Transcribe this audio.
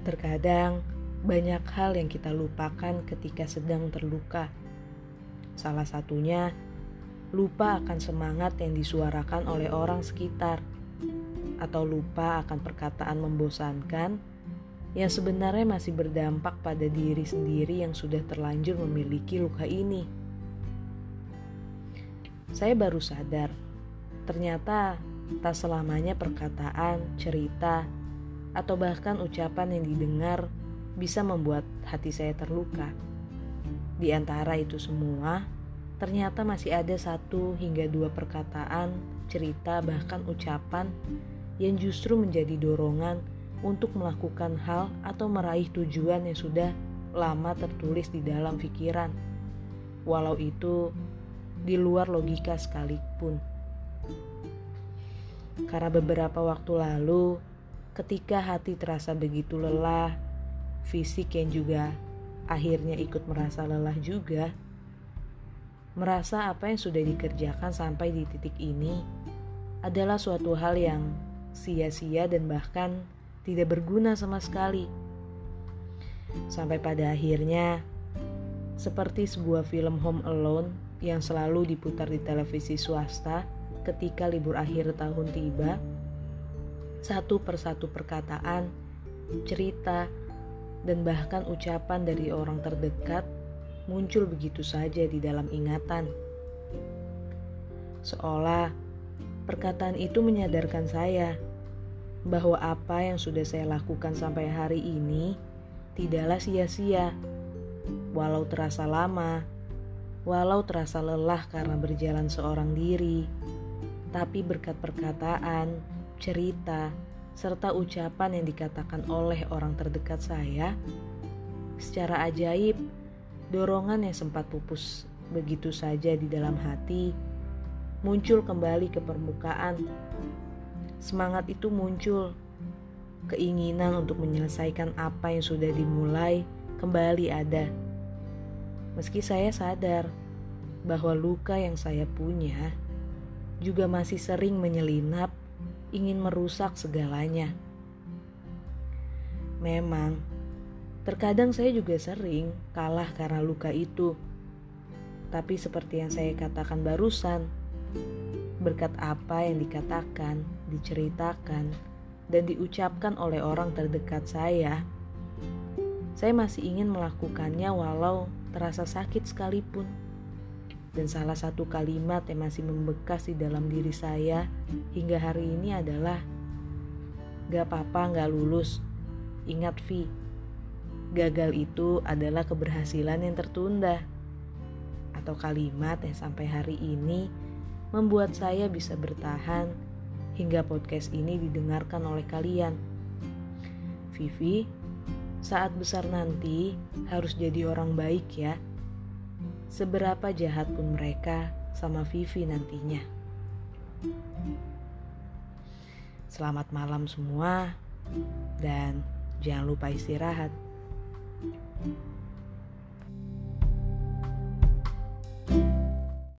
Terkadang banyak hal yang kita lupakan ketika sedang terluka. Salah satunya lupa akan semangat yang disuarakan oleh orang sekitar, atau lupa akan perkataan membosankan yang sebenarnya masih berdampak pada diri sendiri yang sudah terlanjur memiliki luka ini. Saya baru sadar, ternyata tak selamanya perkataan, cerita, atau bahkan ucapan yang didengar bisa membuat hati saya terluka. Di antara itu semua, ternyata masih ada satu hingga dua perkataan, cerita, bahkan ucapan yang justru menjadi dorongan untuk melakukan hal atau meraih tujuan yang sudah lama tertulis di dalam pikiran, walau itu di luar logika sekalipun. Karena beberapa waktu lalu, ketika hati terasa begitu lelah, fisik yang juga akhirnya ikut merasa lelah juga. Merasa apa yang sudah dikerjakan sampai di titik ini adalah suatu hal yang sia-sia dan bahkan tidak berguna sama sekali. Sampai pada akhirnya, seperti sebuah film Home Alone yang selalu diputar di televisi swasta ketika libur akhir tahun tiba, satu persatu perkataan, cerita, dan bahkan ucapan dari orang terdekat muncul begitu saja di dalam ingatan. Seolah perkataan itu menyadarkan saya bahwa apa yang sudah saya lakukan sampai hari ini tidaklah sia-sia, walau terasa lama, walau terasa lelah karena berjalan seorang diri, tapi berkat perkataan, cerita, serta ucapan yang dikatakan oleh orang terdekat saya, secara ajaib, dorongan yang sempat pupus begitu saja di dalam hati muncul kembali ke permukaan. Semangat itu muncul, keinginan untuk menyelesaikan apa yang sudah dimulai kembali ada. Meski saya sadar bahwa luka yang saya punya juga masih sering menyelinap ingin merusak segalanya. Memang, terkadang saya juga sering kalah karena luka itu. Tapi seperti yang saya katakan barusan, berkat apa yang dikatakan, diceritakan, dan diucapkan oleh orang terdekat saya, saya masih ingin melakukannya walau terasa sakit sekalipun. Dan salah satu kalimat yang masih membekas di dalam diri saya hingga hari ini adalah Gak apa-apa gak lulus, ingat Vi, gagal itu adalah keberhasilan yang tertunda. Atau kalimat yang sampai hari ini membuat saya bisa bertahan hingga podcast ini didengarkan oleh kalian. Vivi, saat besar nanti harus jadi orang baik ya seberapa jahat pun mereka sama Vivi nantinya. Selamat malam semua, dan jangan lupa istirahat.